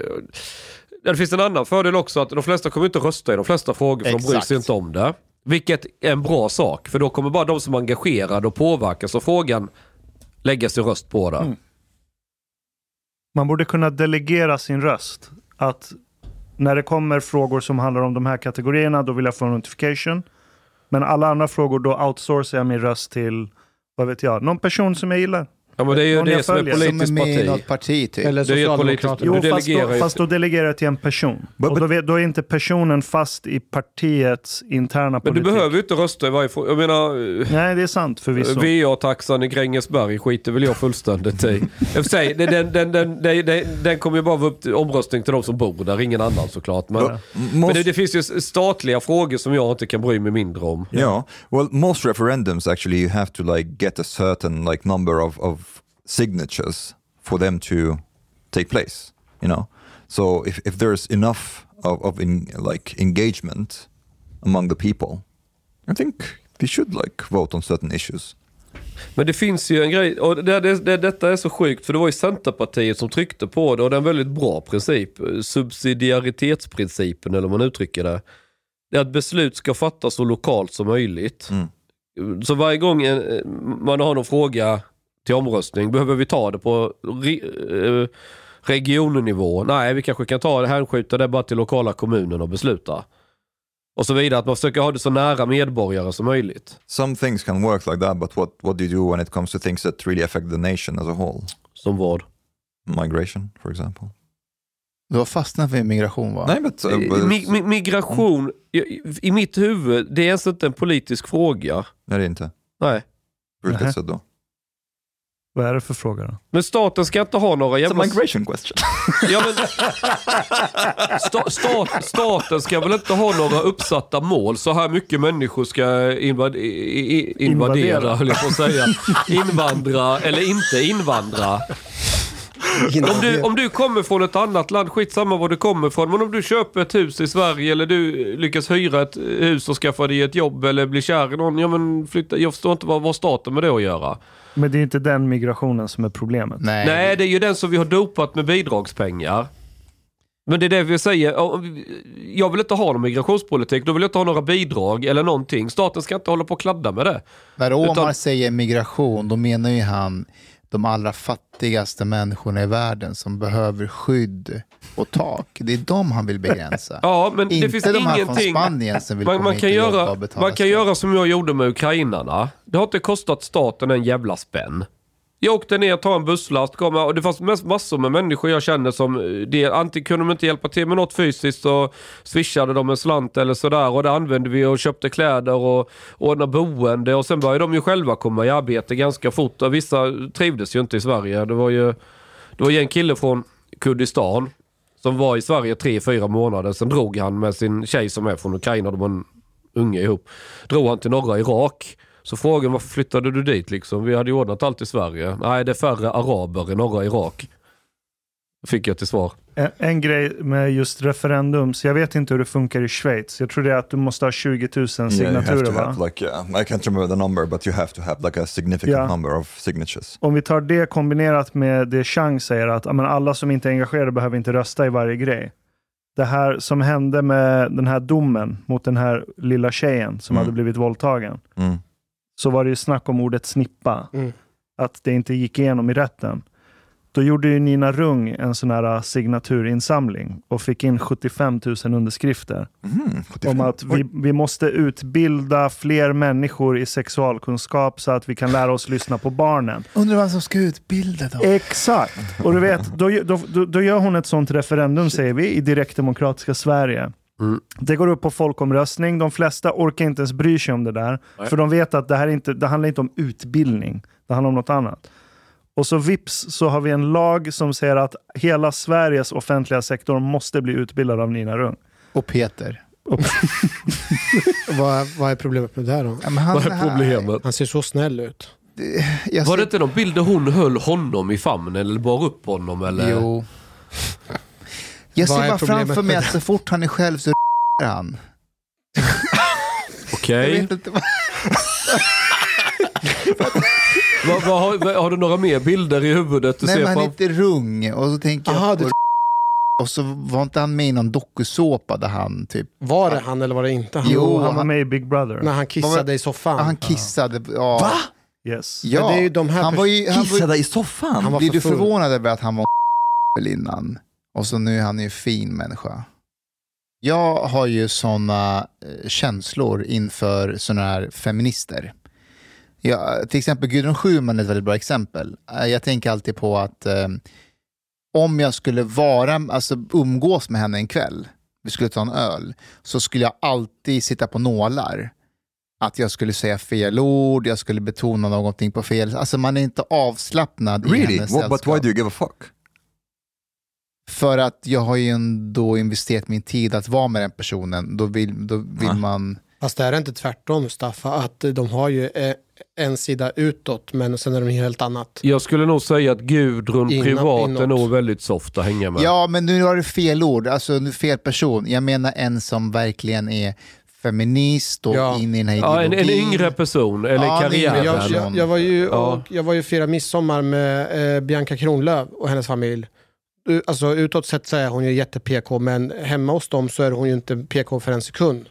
det finns en annan fördel också att de flesta kommer inte rösta i de flesta frågor för de bryr Exakt. sig inte om det. Vilket är en bra sak, för då kommer bara de som är engagerade och påverkas av frågan lägga sin röst på det. Man borde kunna delegera sin röst. Att när det kommer frågor som handlar om de här kategorierna, då vill jag få en notification. Men alla andra frågor, då outsourcar jag min röst till, vad vet jag, någon person som jag gillar. Ja men det är ju det som är politiskt Som är med i parti. något parti typ. Eller Socialdemokraterna. Du Jo, fast då, fast då delegerar jag till en person. But- och då, då är inte personen fast i partiets interna Men politik. du behöver ju inte rösta i varje fråga. Jag menar, Nej, det är sant förvisso. VA-taxan i Grängesberg skiter väl jag fullständigt i. I och sig, den, den, den, den, den, den, den kommer ju bara vara upp till omröstning till de som bor där, ingen annan såklart. Men, Well, men det, det finns ju statliga frågor som jag inte kan bry mig mindre om. yeah. Well, most referendums actually you have to like get a certain like number of, of signatures for them to take place. You know, so if, if there's enough of, of in, like engagement among the people, I think they should like vote on certain issues. Men det finns ju en grej, och det, det, det, detta är så sjukt för det var ju Centerpartiet som tryckte på det och det är en väldigt bra princip. Subsidiaritetsprincipen eller hur man uttrycker det. Det är att beslut ska fattas så lokalt som möjligt. Så varje gång man har någon fråga till omröstning, behöver vi ta det på re, eh, regionnivå? Nej, vi kanske kan ta det, hänskjuta det bara till lokala kommunen och besluta. Och så vidare, att man försöker ha det så nära medborgare som möjligt. Some things can work like that, but what, what do you do when it comes to things that really affect the nation as a whole? Som vad? Migration, for example. Du har fastnat vid migration va? Nej, but, uh, but Mi, mi, migration, i, i mitt huvud, det är ens inte en politisk fråga. nej, det är inte. Nej. På vilket sätt då? Vad är det för fråga då? Men staten ska inte ha några It's a jävla... migration question. Ja, men, sta, stat, staten ska väl inte ha några uppsatta mål. Så här mycket människor ska invad, i, invadera, Invadera. höll jag på att säga. Invandra eller inte invandra. Om du, om du kommer från ett annat land, skitsamma var du kommer ifrån. Men om du köper ett hus i Sverige eller du lyckas hyra ett hus och skaffa dig ett jobb eller bli kär i någon. Ja, men flytta, jag förstår inte vad, vad staten med det att göra. Men det är inte den migrationen som är problemet. Nej. Nej, det är ju den som vi har dopat med bidragspengar. Men det är det vi säger. Jag vill inte ha någon migrationspolitik. Då vill jag inte ha några bidrag eller någonting. Staten ska inte hålla på och kladda med det. När Omar Utan- säger migration, då menar ju han de allra fattigaste människorna i världen som behöver skydd och tak. Det är de han vill begränsa. Ja, men Inte det finns de här ingenting. från Spanien som vill Man, komma man hit kan, jobba göra, och man kan skatt. göra som jag gjorde med ukrainarna. Det har inte kostat staten en jävla spänn. Jag åkte ner, tog en busslast, kom, och det fanns massor med människor jag kände som, eh, det, antingen kunde de inte hjälpa till med något fysiskt så swishade de en slant eller sådär och det använde vi och köpte kläder och ordnade boende och sen började de ju själva komma i arbete ganska fort och vissa trivdes ju inte i Sverige. Det var ju, det var ju en kille från Kurdistan som var i Sverige tre, fyra månader. Sen drog han med sin tjej som är från Ukraina, de var en unge ihop. Drog han till norra Irak. Så frågade varför flyttade du dit liksom? Vi hade ju ordnat allt i Sverige. Nej, det är färre araber i norra Irak. Fick jag till svar. En, en grej med just referendum, så jag vet inte hur det funkar i Schweiz. Jag tror det är att du måste ha 20 000 Yeah, you have signaturer to va? have like uh, I can't remember the number, but you have to have like a significant Ja. number of signatures. Om vi tar det kombinerat med det Chang säger att ja, men alla som inte är engagerade behöver inte rösta i varje grej. Det här som hände med den här domen mot den här lilla tjejen som Mm. hade blivit våldtagen. Mm. Så var det ju snack om ordet snippa. Mm. Att det inte gick igenom i rätten. Då gjorde ju Nina Rung en sån här signaturinsamling och fick in 75 000 underskrifter. Mm, Om att vi, vi måste utbilda fler människor i sexualkunskap så att vi kan lära oss lyssna på barnen. Undrar vem som ska utbilda dem? Exakt! Och du vet, då, då, då, då gör hon ett sånt referendum, säger vi, i direktdemokratiska Sverige. Mm. Det går upp på folkomröstning. De flesta orkar inte ens bry sig om det där. Nej. För de vet att det här inte, det handlar inte om utbildning. Det handlar om något annat. Och så vips så har vi en lag som säger att hela Sveriges offentliga sektor måste bli utbildad av Nina Rung. Och Peter. vad, vad är problemet med det här då? Ja, men han, Vad är problemet? Han ser så snäll ut. jag Var det inte någon bild där hon höll honom i famnen eller bar upp honom? Eller? Jo. Jag Vad ser är bara problemet framför mig med att så fort han är själv så han. Okej. Jag inte vad... Har, vad- har du några mer bilder i huvudet? Du Nej ser men han är fram- inte rung och så tänker jag Aha, på du- och så var inte han med i någon dokusåpa där han typ, Var det han eller var det inte han? Jo, han var med i Big Brother. När han kissade i soffan. han kissade. Ja. Va? Yes. Ja, Men det är ju de här han var ju, han var, Kissade i soffan? Han var blir för du full. förvånad över att han var innan? Och så nu är han ju en fin människa. Jag har ju sådana känslor inför sådana här feminister. Ja, till exempel Gudrun Schyman är ett väldigt bra exempel. Eh, Jag tänker alltid på att eh, om jag skulle vara, alltså umgås med henne en kväll, vi skulle ta en öl, så skulle jag alltid sitta på nålar. Att jag skulle säga fel ord, jag skulle betona någonting på fel Alltså man är inte avslappnad i Really? hennes What, but why sällskap. do you give a fuck? För att jag har ju ändå investerat min tid att vara med den personen. Då vill, då vill Ja. man... Fast det är inte tvärtom Mustafa, att de har ju eh, en sida utåt men sen är de helt annat. Jag skulle nog säga att Gudrun Innan- privat är inåt. nog väldigt soft att hänga med. Ja, men nu har du fel ord, alltså nu fel person. Jag menar en som verkligen är feminist och Ja. in i den här Ja, en, en ideologin. yngre person, eller Ja, karriären. Jag, jag, jag, var ju, Ja. och, jag var ju fira midsommar med eh, Bianca Kronlöf och hennes familj. U- Alltså utåt sett så är hon ju jätte-PK men hemma hos dem så är hon ju inte PK för en sekund.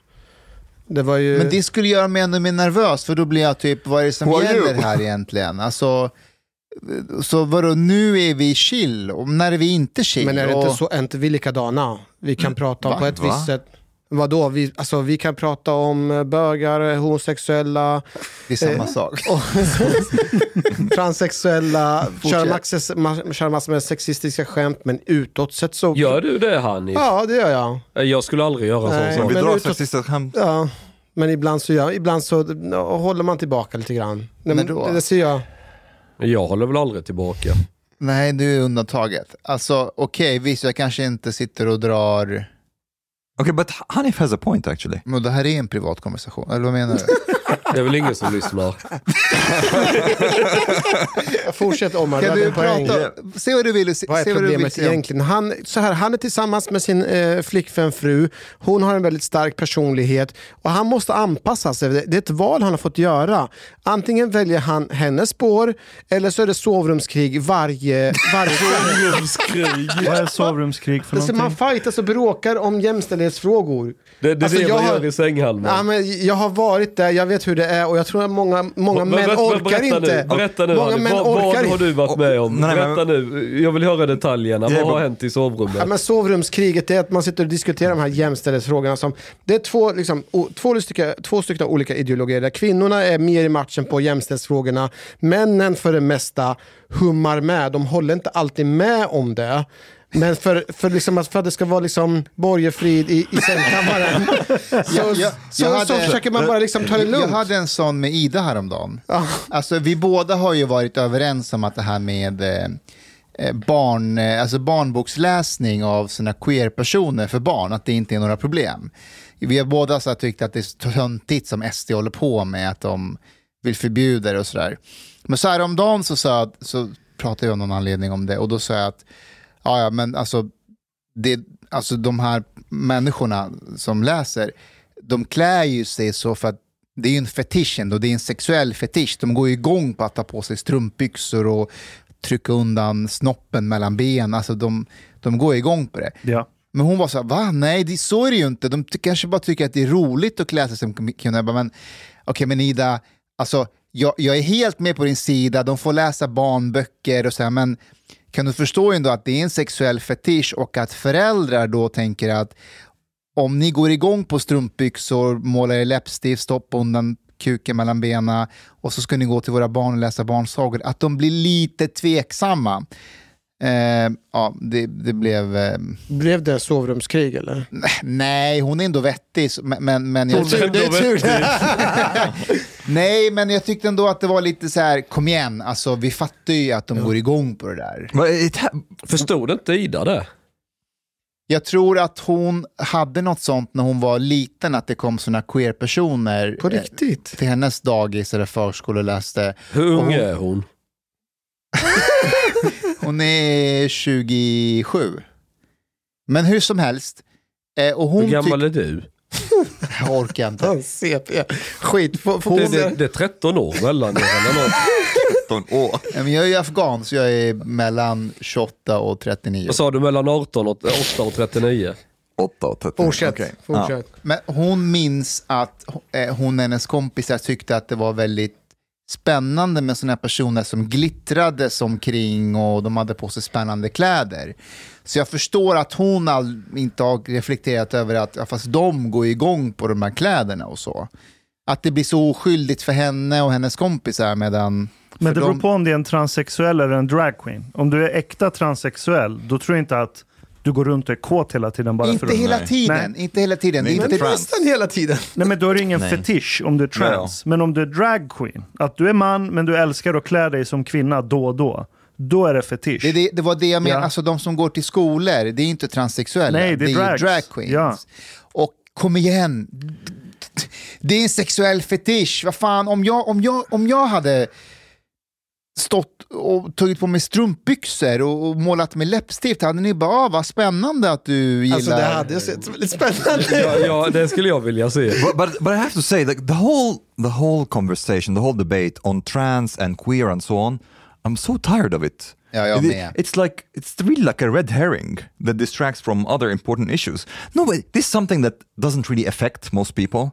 Det var ju... Men det skulle göra mig ännu mer nervös, för då blir jag typ, vad är det som gäller you? här egentligen? Alltså, så vadå, nu är vi chill, och när är vi inte chill? Men är det och... inte så, är inte vi likadana? Vi kan prata om på ett Va? visst sätt. Vadå? Vi, alltså, vi kan prata om eh, bögar, homosexuella, Det är samma Eh, sak. och transsexuella, Fortsätt. köra massor, ma- köra massor med sexistiska skämt, men utåt sett så... Gör du det Hanif? Ja, det gör jag. Jag skulle aldrig göra Nej. Vi men drar utåt- sexistiska skämt. Ja, men ibland så, gör, ibland så håller man tillbaka lite grann. När men då? det ser jag. Jag håller väl aldrig tillbaka. Nej, du är undantaget. Alltså, okej, visst, jag kanske inte sitter och drar... Okay, but Hanif has a point actually. Men det här är en privat konversation, eller vad menar du? Det är väl ingen som lyssnar. Fortsätt Omar, du kan hade du en poäng. prata? Se vad du vill se. Vad är se vad du vill egentligen? Han, så här, han är tillsammans med sin eh, flickvän fru. Hon har en väldigt stark personlighet och han måste anpassa sig. Det, är ett val han har fått göra. Antingen väljer han hennes spår eller så är det sovrumskrig varje, varje Sovrumskrig. Vad är sovrumskrig för Alltså, man någonting? fightas och bråkar om jämställdhetsfrågor. Det, det är Alltså, det jag man har- gör i sänghalmen. Ja, men jag har varit där, jag vet hur det är och jag tror att många, många Men män berätta- orkar berätta inte. Nu, berätta nu många män vad, vad orkar har inte. du varit med om? Nej, men- berätta nu. Jag vill höra detaljerna. Vad har hänt i sovrummet? Ja, men sovrumskriget är att man sitter och diskuterar de här jämställdhetsfrågorna. Som, det är två, liksom, o, två, stycken, två stycken olika ideologier. Där kvinnorna är mer i matchen på jämställdhetsfrågorna. Männen för det mesta hummar med. De håller inte alltid med om det. Men för, för, liksom, att- för att det ska vara liksom borgefrid i, i sängkammaren så, Jag- jag- så, jag hade- så försöker man bara liksom ta det Jag lugnt. hade en sån med Ida häromdagen. Alltså, vi båda har ju varit överens om att det här med eh, eh, barn, eh, alltså barnboksläsning av sina queer-personer för barn, att det inte är några problem. Vi har båda så tyckt att det är töntigt som SD håller på med, att de vill förbjuda det och sådär. Men så här om dagen så, jag, så pratade jag av någon anledning om det och då sa jag att ja, ja, men alltså, det, alltså de här människorna som läser, de klär ju sig så för att det är ju en fetisch ändå, det är en sexuell fetisch. De går ju igång på att ta på sig strumpbyxor och trycka undan snoppen mellan ben. Alltså de, de går igång på det. Ja. Men hon var så här, va? Nej, det, så är det ju inte. De kanske bara tycker att det är roligt att klä sig som kvinna. Jag bara, Men okej, men Ida, alltså, jag, jag är helt med på din sida. De får läsa barnböcker och så här, men kan du förstå ändå att det är en sexuell fetisch och att föräldrar då tänker att om ni går igång på strumpbyxor, målar er läppstift, stoppar undan kuken mellan benen och så ska ni gå till våra barn och läsa barnsagor, att de blir lite tveksamma. Eh, ja, det, det blev... Eh, Blev det sovrumskrig eller? nej, hon är ändå vettig, men... men, jag, Hon är ändå vettig. nej, men jag tyckte ändå att det var lite så här, kom igen, alltså, vi fattar ju att de går igång på det där. Förstod inte Ida det? Jag tror att hon hade något sånt när hon var liten, att det kom såna queer-personer På eh, riktigt? till hennes dagis eller förskola och läste. Hur ung är hon? Hon är 27. Men hur som helst. Eh, och hon Hur gammal är du? Jag orkar inte. CP. Skit. Får, får Det, hon det, det är 13 år mellan er eller något. 13 år. Ja, men Jag är ju afghan, så jag är mellan 28 och 39. Vad sa du, mellan 18 och 8 och 39? 8 och 13. Fortsätt. Okej. Fortsätt. Men hon minns att eh, hon och hennes kompisar tyckte att det var väldigt spännande med sådana personer som glittrade omkring och de hade på sig spännande kläder. Så jag förstår att hon all, inte har reflekterat över att ja, fast de går igång på de här kläderna och så. Att det blir så oskyldigt för henne och hennes kompisar medan... Men det beror dem- på om det är en transsexuell eller en dragqueen. Om du är äkta transsexuell, då tror jag inte att du går runt och är kåt hela tiden bara för Inte att... hela Nej. tiden, Nej. inte hela tiden. Det är Nej, inte men trans. Nästan hela tiden. Nej men då är det ingen Nej. fetisch om du är trans. Men om du är dragqueen, att du är man men du älskar att klä dig som kvinna då och då. Då är det fetisch. Det, det, det var det jag menade, Ja. alltså de som går till skolor, det är inte transsexuella, Nej, det är ju drags. drag queens. Ja. Och kom igen, det är en sexuell fetisch. Vad fan, om jag, om jag, om jag hade stått och tagit på mig strumpbyxor och, och målat med läppstift, hade ni bara, ah, vad spännande att du gillar... Alltså det hade sett väldigt spännande Ja, ja, det skulle jag vilja se. But, but but I have to say like the whole the whole conversation, the whole debate on trans and queer and so on, I'm so tired of it. Ja, jag It- med. It's like it's really like a red herring that distracts from other important issues. No, but this is something that doesn't really affect most people.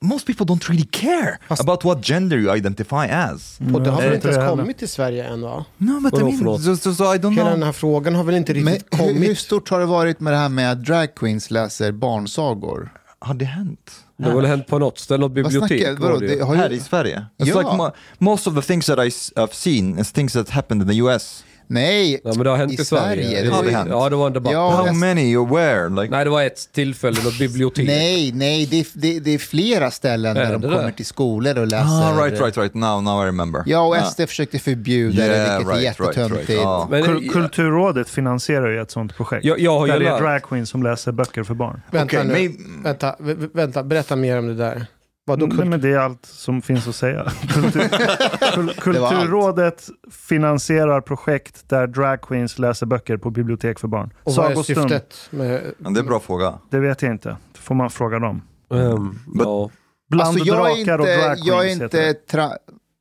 Most people don't really care about what gender you identify as. Och det har väl inte ens kommit till Sverige än va? No, but I Vadå mean, för något? so, so, so I don't Hela know. den här frågan har väl inte Men riktigt hur, hur kommit? stort har det varit med det här med att drag queens läser barnsagor? Har det hänt? Det har väl hänt på något ställe, något Vad bibliotek. snackar- vadå? det har ju- Här i Sverige? It's Ja. like mo- most of the things that I have seen is things that happened in the US. Nej, Ja, men det har hänt i, i Sverige. Sverige. Det- Har det hänt? Ja, det var en debatt. Ja, How many or where? Like, Nej, det var ett tillfälle, något bibliotek. Nej, nej, det är, det, det är flera ställen Är där det de det? kommer till skolor och läser. ah, right, right, right. Now, now I remember. Ja, och Ah. SD försökte förbjuda det, Yeah, vilket är right, right, jättetöntigt. right. Kul- Kulturrådet finansierar ju ett sånt projekt. Jag- jag har ju där det är dragqueens som läser böcker för barn. Vänta Okej, nu. Vänta, vänta, berätta mer om det där. Vadå Nej, men det är allt som finns att säga. Kultur. Kulturrådet finansierar projekt där dragqueens läser böcker på bibliotek för barn. Och vad är Sagostund, syftet? Med... Men det är en bra fråga. det vet jag inte. Det får man fråga dem. Ehm, ja. Bland Alltså, jag är drakar och inte, dragqueens jag är inte tra-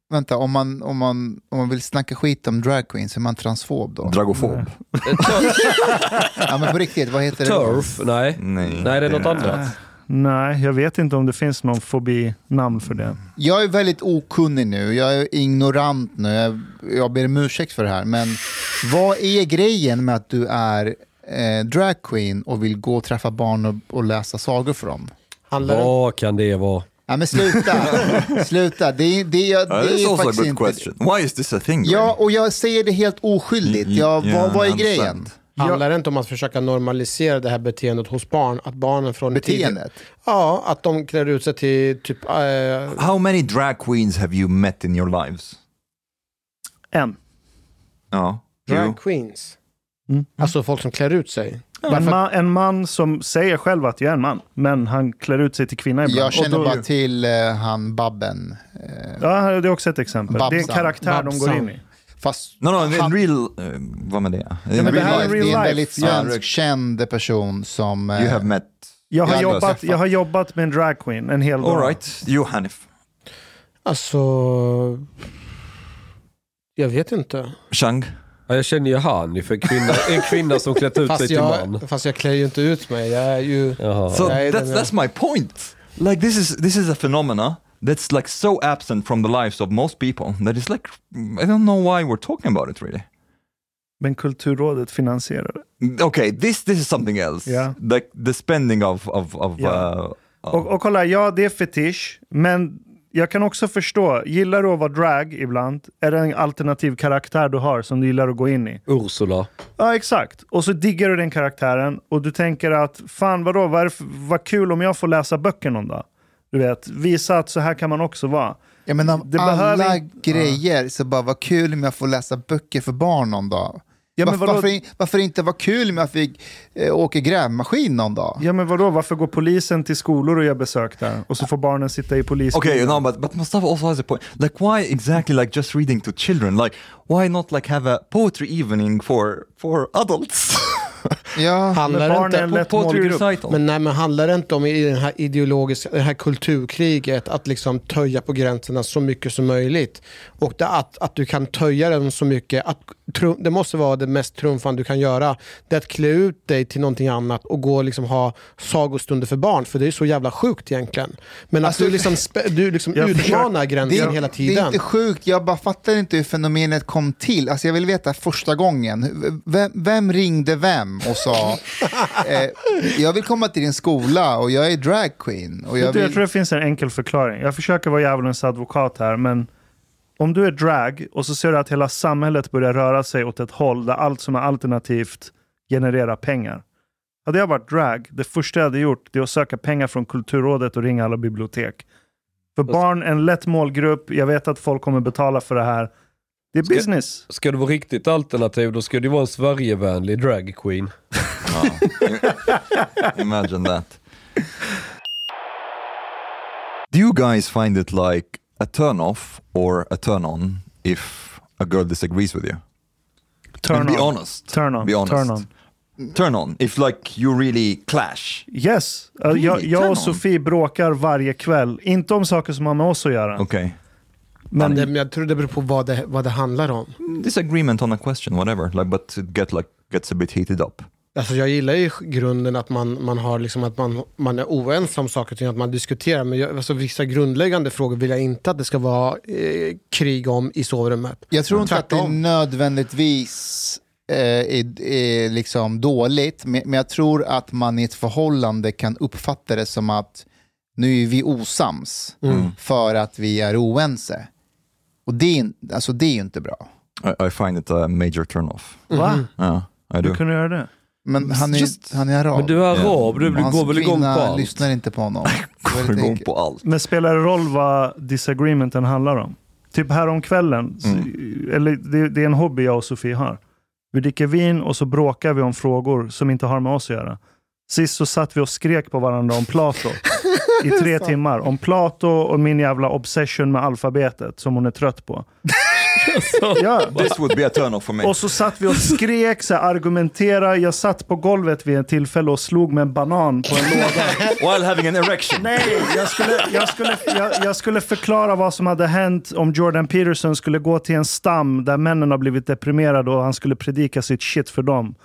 Vänta, om man, om, man, om man vill snacka skit om drag queens, är man transfob då? Dragofob? ja, men på riktigt, vad heter det? Turf? Nej. Nej. Nej, det är något annat. Nej, jag vet inte om det finns någon fobi-namn för det. Jag är väldigt okunnig nu, jag är ignorant nu, jag, jag ber om ursäkt för det här, men vad är grejen med att du är eh, drag queen och vill gå och träffa barn och, och läsa sagor för dem? Handlar det... Vad kan det vara? Ja men sluta, sluta, det, är- det, det Uh, is är also a faktiskt good inte... question. Why is this a thing? Ja, och jag säger det helt oskyldigt, Mm, ja, yeah, vad, vad är grejen? Handlar det inte om att försöka normalisera det här beteendet hos barn? Att barnen från Beteendet? tidigt- Ja, att de klär ut sig till typ... eh, How many drag queens have you met in your lives? En. Ja. Drag queens. Mm. Alltså folk som klär ut sig. En, Varför- man, en man som säger själv att jag är en man, men han klär ut sig till kvinna ibland. Jag Och känner då- bara till eh, han Babben. Eh, Ja, det är också ett exempel. Det är en Babsan. karaktär de går Babsan. in i. fast No, no, han, real... Uh, vad med det? In men det här är life, det är en real väldigt svensk känd person som... eh, you have met... Jag har, jobbat, jag har jobbat med en dragqueen en hel dag. All right. You Hanif. Alltså... Jag vet inte. Chang. Ja, jag känner ju Hani för kvinna, en kvinna som klätt ut sig Fast till man. jag, fast jag klär ju inte ut mig. Jag är ju... Jaha. So Nej, that's är- that's my point. Like this is this is a phenomena that's like so absent from the lives of most people that it's like I don't know why we're talking about it really. Men Kulturrådet finansierar det. Okay, this this is something else. Yeah. Like the spending of of of. Yeah. Uh, Och, och kolla, ja det är fetisch, men jag kan också förstå, gillar du att vara drag ibland, är det en alternativ karaktär du har som du gillar att gå in i. Ursula. Ja, exakt. Och så diggar du den karaktären och du tänker att fan vadå, vad, är det för, vad kul om jag får läsa böcker någon dag. Du vet, visa att så här kan man också vara. Jag menar, Det alla behöver inte- grejer, så bara vad kul om jag får läsa böcker för barn någon dag. Ja, men varför, varför, varför inte vara kul med att vi eh, åker grävmaskin någon dag? Ja men vadå, varför går polisen till skolor och gör besök där? Och så får barnen sitta i polisbilen. Okay, no, but, but Mustafa also has a point. Like, why exactly like just reading to children? Like, why not like have a poetry evening for for adults? Ja, Handlar det inte, en lätt målgrupp. recital. men, nej, men handlar det inte om i den här ideologiska, det här kulturkriget att liksom töja på gränserna så mycket som möjligt? Och det, att, att du kan töja den så mycket, att, det måste vara det mest trumfande du kan göra. Det är att klä ut dig till någonting annat och gå och liksom ha sagostunder för barn, för det är så jävla sjukt egentligen. Men Alltså, att du liksom, du liksom utmanar det, gränsen hela det är tiden. inte sjukt, jag bara fattar inte hur fenomenet kom till. Alltså jag vill veta första gången, vem, vem ringde vem och sa eh, jag vill komma till din skola och jag är drag queen. Och jag du, jag vill... tror det finns en enkel förklaring. Jag försöker vara djävulens advokat här, men om du är drag och så ser du att hela samhället börjar röra sig åt ett håll där allt som är alternativt genererar pengar. Hade jag varit drag, det första jag hade gjort det är att söka pengar från Kulturrådet och ringa alla bibliotek. För barn, en lätt målgrupp, jag vet att folk kommer betala för det här. Det är Ska- business. Ska det vara riktigt alternativ då ska det vara en Sverigevänlig drag queen. Imagine that. Do you guys find it like a turn off or a turn on if a girl disagrees with you? Turn And be on. honest. Turn on. Be honest. Turn on. Turn on. If like you really clash. Yes. Uh, Really? jag, jag och. Sofie bråkar varje kväll. Inte om saker som har med oss att göra. Okay. Men det, jag tror det beror på vad det, vad det handlar om. Disagreement on a question, whatever. Like, but it get like gets a bit heated up. Alltså jag gillar ju grunden att man, man, har liksom att man, man är oense om saker och ting, att man diskuterar. Men jag, alltså vissa grundläggande frågor vill jag inte att det ska vara eh, krig om i sovrummet. Jag tror inte att det nödvändigtvis eh, är, är liksom dåligt, men, men jag tror att man i ett förhållande kan uppfatta det som att nu är vi osams Mm. för att vi är oense. Och det är, alltså det är ju inte bra. I, I find it a major turn off. Va? I do. Hur kan du göra det? Men han är, Just- han är arab. Men du är arab, du hans går väl igång på allt? lyssnar inte på honom. Går igång på allt. Men spelar det roll vad disagreementen handlar om? Typ här om kvällen, så- eller det, det är en hobby jag och Sofie har. Vi dricker vin och så bråkar vi om frågor som inte har med oss att göra. Sist så satt vi och skrek på varandra om Plato i tre timmar. Om Plato och min jävla obsession med alfabetet som hon är trött på. ja. This would be a turn off for me. Och så satt vi och skrek, så här, argumentera. Jag satt på golvet vid ett tillfälle och slog med en banan på en låda. While having an erection. Nej, jag skulle, jag, skulle, jag, jag skulle förklara vad som hade hänt om Jordan Peterson skulle gå till en stam där männen har blivit deprimerade och han skulle predika sitt shit för dem.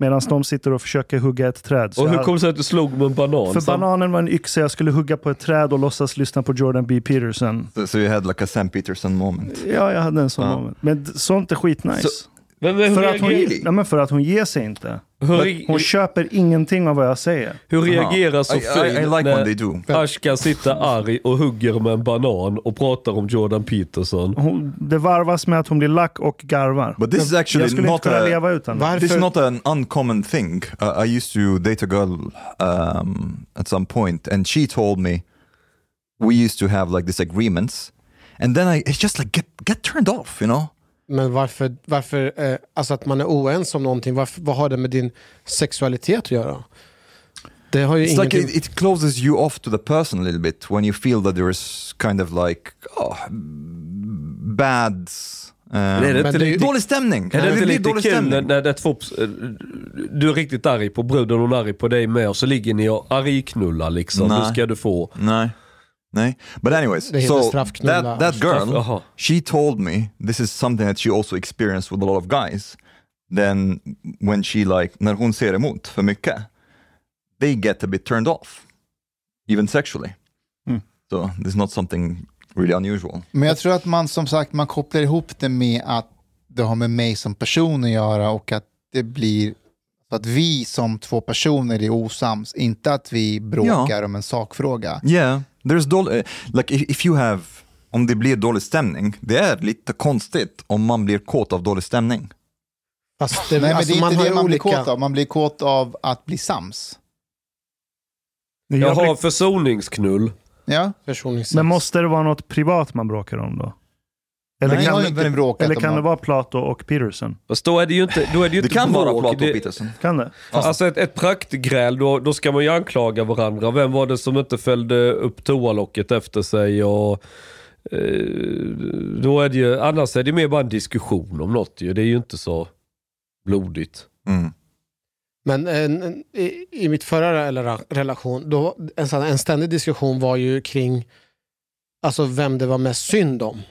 Medan de sitter och försöker hugga ett träd. Så Och hur kom det sig att du slog med en banan? för Sam- bananen var en yxa, jag skulle hugga på ett träd och låtsas lyssna på Jordan B. Peterson. So, so you had like a Sam Peterson moment. Ja, jag hade en sån Ja. moment. Men sånt är skitnice. Så- Men, men, för, att hon, nej, men för att hon ger sig inte. Hur, Hon köper ingenting av vad jag säger. hur reagerar. Sofie I, I, I like when they do. när Ashkan sitter arg och hugger med en banan och pratar om Jordan Peterson? Hon, det varvas med att hon blir lack och garvar. But this is jag actually skulle not inte kunna a, leva utan det. Varför? This is not an uncommon thing. Uh, I used to date a girl um, at some point, and she told me we used to have like disagreements, and then I it's just like get get turned off, you know. Men varför, varför eh, alltså att man är oense om någonting, varför, vad har det med din sexualitet att göra? Det har ju It's like ingenting... it, it closes you off to the person a little bit when you feel that there is kind of like oh, bad. Um, är det inte det är ju- dålig stämning. Är det inte lite dålig kul när, när det är två, du är riktigt arg på bruden, hon är arg på dig med och så ligger ni och argknullar liksom. Nej. Nu ska du få. Nej. Nej. But anyways, so that, that girl, she told me this is something that she also experienced with a lot of guys. Then when she like, när hon ser emot för mycket, they get a bit turned off. Even sexually. Mm. So this is not something really unusual. Men jag tror att man som sagt man kopplar ihop det med att det har med mig som person att göra och att det blir så att vi som två personer är osams, inte att vi bråkar om en sakfråga. Yeah, there's dålig, like if, if you have, om det blir dålig stämning, det är lite konstigt om man blir kåt av dålig stämning. Fast det, Nej, men alltså, det är man inte det man blir olika... kåt av, man blir kåt av att bli sams. Jag Jag har blir- försoningsknull. Ja. Men måste det vara något privat man bråkar om då? Eller Nej, kan, inte bråkat eller kan det vara Plato och Peterson? Fast då är det ju inte, då är det ju Det kan vara. Plato och Peterson. Kan det? Alltså ett, ett praktgräl, då, då ska man ju anklaga varandra. Vem var det som inte fällde upp toalocket efter sig? Och, eh, då är det ju, annars är det mer bara en diskussion om något ju. Det är ju inte så blodigt. Mm. Men en, en, i, i mitt förra rela- relation, då, en, en ständig diskussion var ju kring alltså vem det var mest synd om.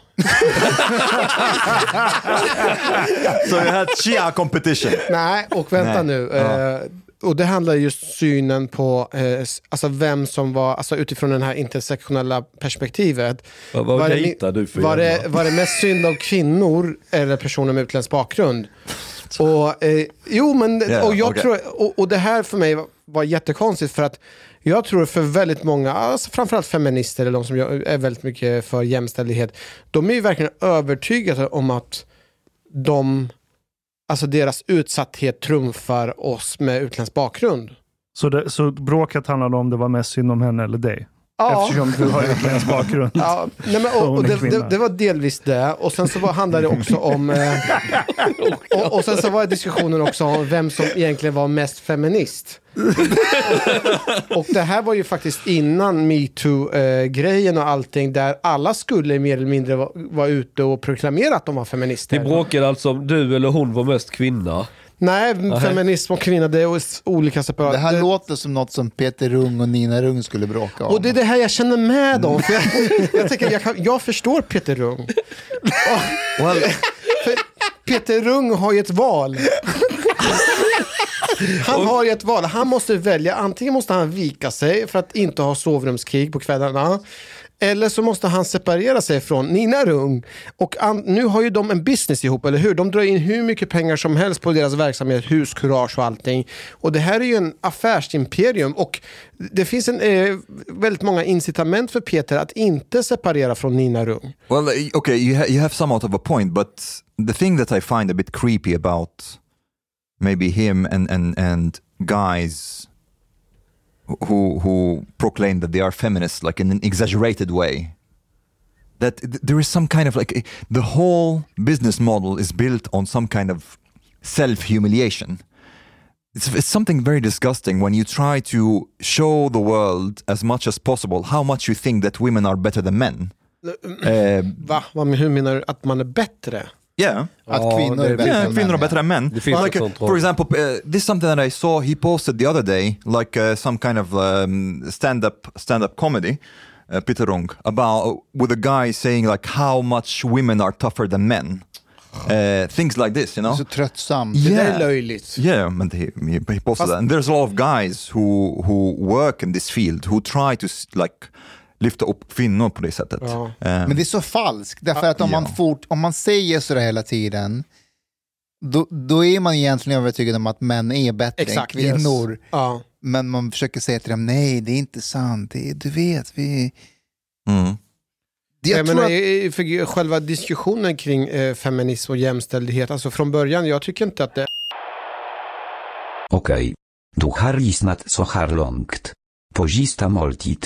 So you had Chia competition. Nej, och vänta Nej. nu. Ja. Eh, och det handlar just synen på eh, alltså vem som var, alltså utifrån det här intersektionella perspektivet. Vad, vad Var det du för Var det, var det mest synd om kvinnor eller personer med utländsk bakgrund? Och, eh, jo, men Ja, och jag okej. tror, och, och det här för mig var, var jättekonstigt för att jag tror för väldigt många, alltså framförallt feminister eller de som är väldigt mycket för jämställdhet, de är ju verkligen övertygade om att de, alltså deras utsatthet trumfar oss med utländsk bakgrund. Så, det, så bråket handlade om det var mest synd om henne eller dig? Ja. Eftersom du har utländsk bakgrund. Ja, nej men, och, och det, det, det var delvis det. Och sen så var, handlade det också om... Eh, och, och sen så var diskussionen också om vem som egentligen var mest feminist. och, och det här var ju faktiskt innan metoo-grejen och allting där alla skulle mer eller mindre vara var ute och proklamera att de var feminister. Ni bråkade alltså om du eller hon var mest kvinna? Nej, feminism och kvinna det är olika separata. Det här det- låter som något som Peter Rung och Nina Rung skulle bråka om. Och det är det här jag känner med dem. För jag, jag, tänker, jag, kan, jag förstår Peter Rung. Och- Peter Rung har ju ett val. Han har ju ett val. Han måste välja. Antingen måste han vika sig för att inte ha sovrumskrig på kvällarna. Eller så måste han separera sig från Nina Rung. Och an, nu har ju de en business ihop, eller hur? De drar in hur mycket pengar som helst på deras verksamhet, huskurage och allting. Och det här är ju en affärsimperium och det finns en, eh, väldigt många incitament för Peter att inte separera från Nina Rung. Well, eh, okay, you, ha- you have somewhat of a point, but the thing that I find a bit creepy about maybe him and, and, and guys who, who proclaim that they are feminists like in an exaggerated way, that th- there is some kind of like the whole business model is built on some kind of self humiliation. It's, it's something very disgusting when you try to show the world as much as possible how much you think that women are better than men. Uh, Va? Hur menar du? Att man är bättre? Yeah. Att kvinnor är bättre Yeah, än kvinnor är bättre än män. Det finns Like, uh, for drag. example, uh, this is something that I saw he posted the other day, like uh, some kind of um, stand-up stand-up comedy, uh, Peter Rung, about with a guy saying like how much women are tougher than men. Uh, things like this, you know. Så tröttsamt. Det där är Yeah. löjligt. Yeah, but he, he, he posted Fast- that. And there's a lot of guys who, who work in this field who try to like lyfta upp kvinnor på det sättet. Ja. Um, Men det är så falskt, därför att om, man Ja. fort, om man säger sådär hela tiden, då, då är man egentligen övertygad om att män är bättre Exakt. än kvinnor. Yes. Ja. Men man försöker säga till dem, nej det är inte sant, det är, du vet, vi... mm. Jag Jag menar, att, för själva diskussionen kring eh, feminism och jämställdhet, alltså från början, jag tycker inte att det Okej. Du har lyssnat så här långt. På sista måltid.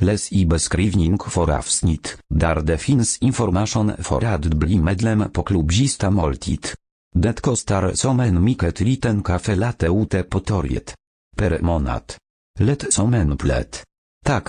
Läs i beskrivning för avsnitt, där det finns information för att bli medlem på klubb Sista måltid. Det kostar som en mycket liten kaffe latte ute på torget. Per månad. Lätt som en plätt. Tack,